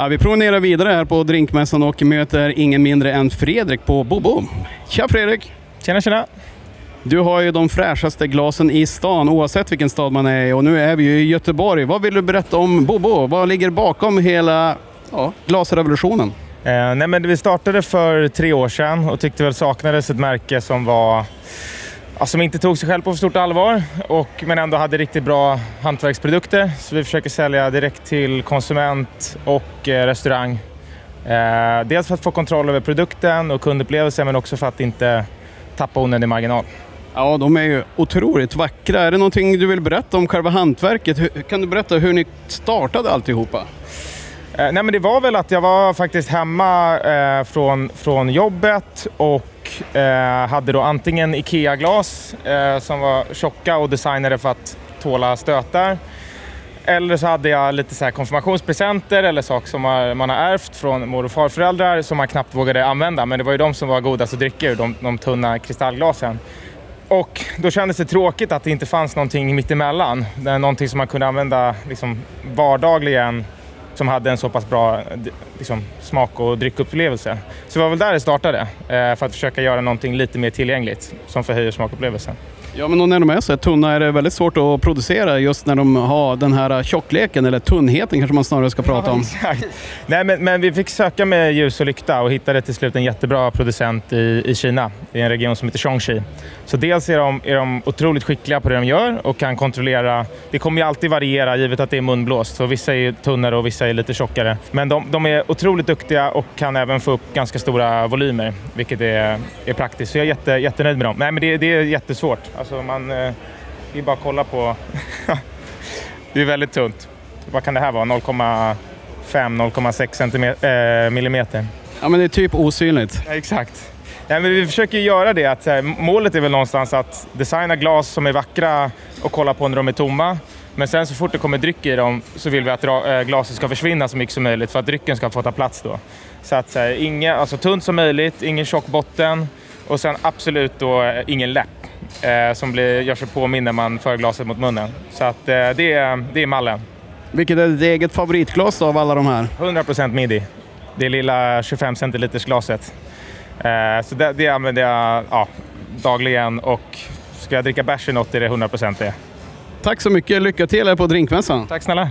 Ja, vi promenerar vidare här på drinkmässan och möter ingen mindre än Fredrik på Bobo. Tja Fredrik! Tjena tjena! Du har ju de fräschaste glasen i stan oavsett vilken stad man är i och nu är vi ju i Göteborg. Vad vill du berätta om Bobo? Vad ligger bakom hela ja, glasrevolutionen? Eh, nej men vi startade för tre år sedan och tyckte väl saknades ett märke som var ja, som inte tog sig själv på för stort allvar och, men ändå hade riktigt bra hantverksprodukter. Så vi försöker sälja direkt till konsument och eh, restaurang. Eh, dels för att få kontroll över produkten och kundupplevelsen men också för att inte tappa onödig marginal. Ja, de är ju otroligt vackra. Är det någonting du vill berätta om själva hantverket? Hur, kan du berätta hur ni startade alltihopa? Eh, nej men det var väl att jag var faktiskt hemma eh, från, från jobbet och eh, hade då antingen IKEA-glas eh, som var tjocka och designade för att tåla stötar. Eller så hade jag lite så här konfirmationspresenter eller saker som man har ärvt från mor och farföräldrar som man knappt vågade använda. Men det var ju de som var godast att dricka ur, de, de tunna kristallglasen. Och då kändes det tråkigt att det inte fanns någonting mittemellan. Någonting som man kunde använda liksom vardagligen som hade en så pass bra liksom, smak och dryckupplevelse. Så det var väl där det startade, eh, för att försöka göra någonting lite mer tillgängligt som förhöjer smakupplevelsen. Ja, men när de är så här tunna är det väldigt svårt att producera just när de har den här tjockleken, eller tunnheten kanske man snarare ska prata om. exakt. Nej, men, men, vi fick söka med ljus och lykta och hittade till slut en jättebra producent i, i Kina, i en region som heter Zhongxi. Så dels är de, är de otroligt skickliga på det de gör och kan kontrollera. Det kommer ju alltid variera givet att det är munblåst, så vissa är tunnare och vissa är lite tjockare. Men de, de är otroligt duktiga och kan även få upp ganska stora volymer, vilket är, är praktiskt. Så jag är jätte, jättenöjd med dem. Nej, men det, det är jättesvårt. Alltså man, eh, är bara att kolla på. det är väldigt tunt. Vad kan det här vara? 0,5-0,6 eh, millimeter. Ja, men det är typ osynligt. Ja, exakt. Ja, men vi försöker göra det. Att, här, målet är väl någonstans att designa glas som är vackra och kolla på när de är tomma. Men sen så fort det kommer dryck i dem så vill vi att äh, glaset ska försvinna så mycket som möjligt för att drycken ska få ta plats då. Så att så här, inga, alltså tunt som möjligt, ingen tjock botten och sen absolut då ingen läpp eh, som blir, gör sig påminn när man för glaset mot munnen. Så att, eh, det, är, det är mallen. Vilket är ditt eget favoritglas av alla de här? 100% midi. Det lilla 25 centiliters glaset. Eh, så det, det använder jag ja, dagligen och ska jag dricka bärs i något är det 100% det. Tack så mycket. Lycka till här på drinkmässan. Tack snälla.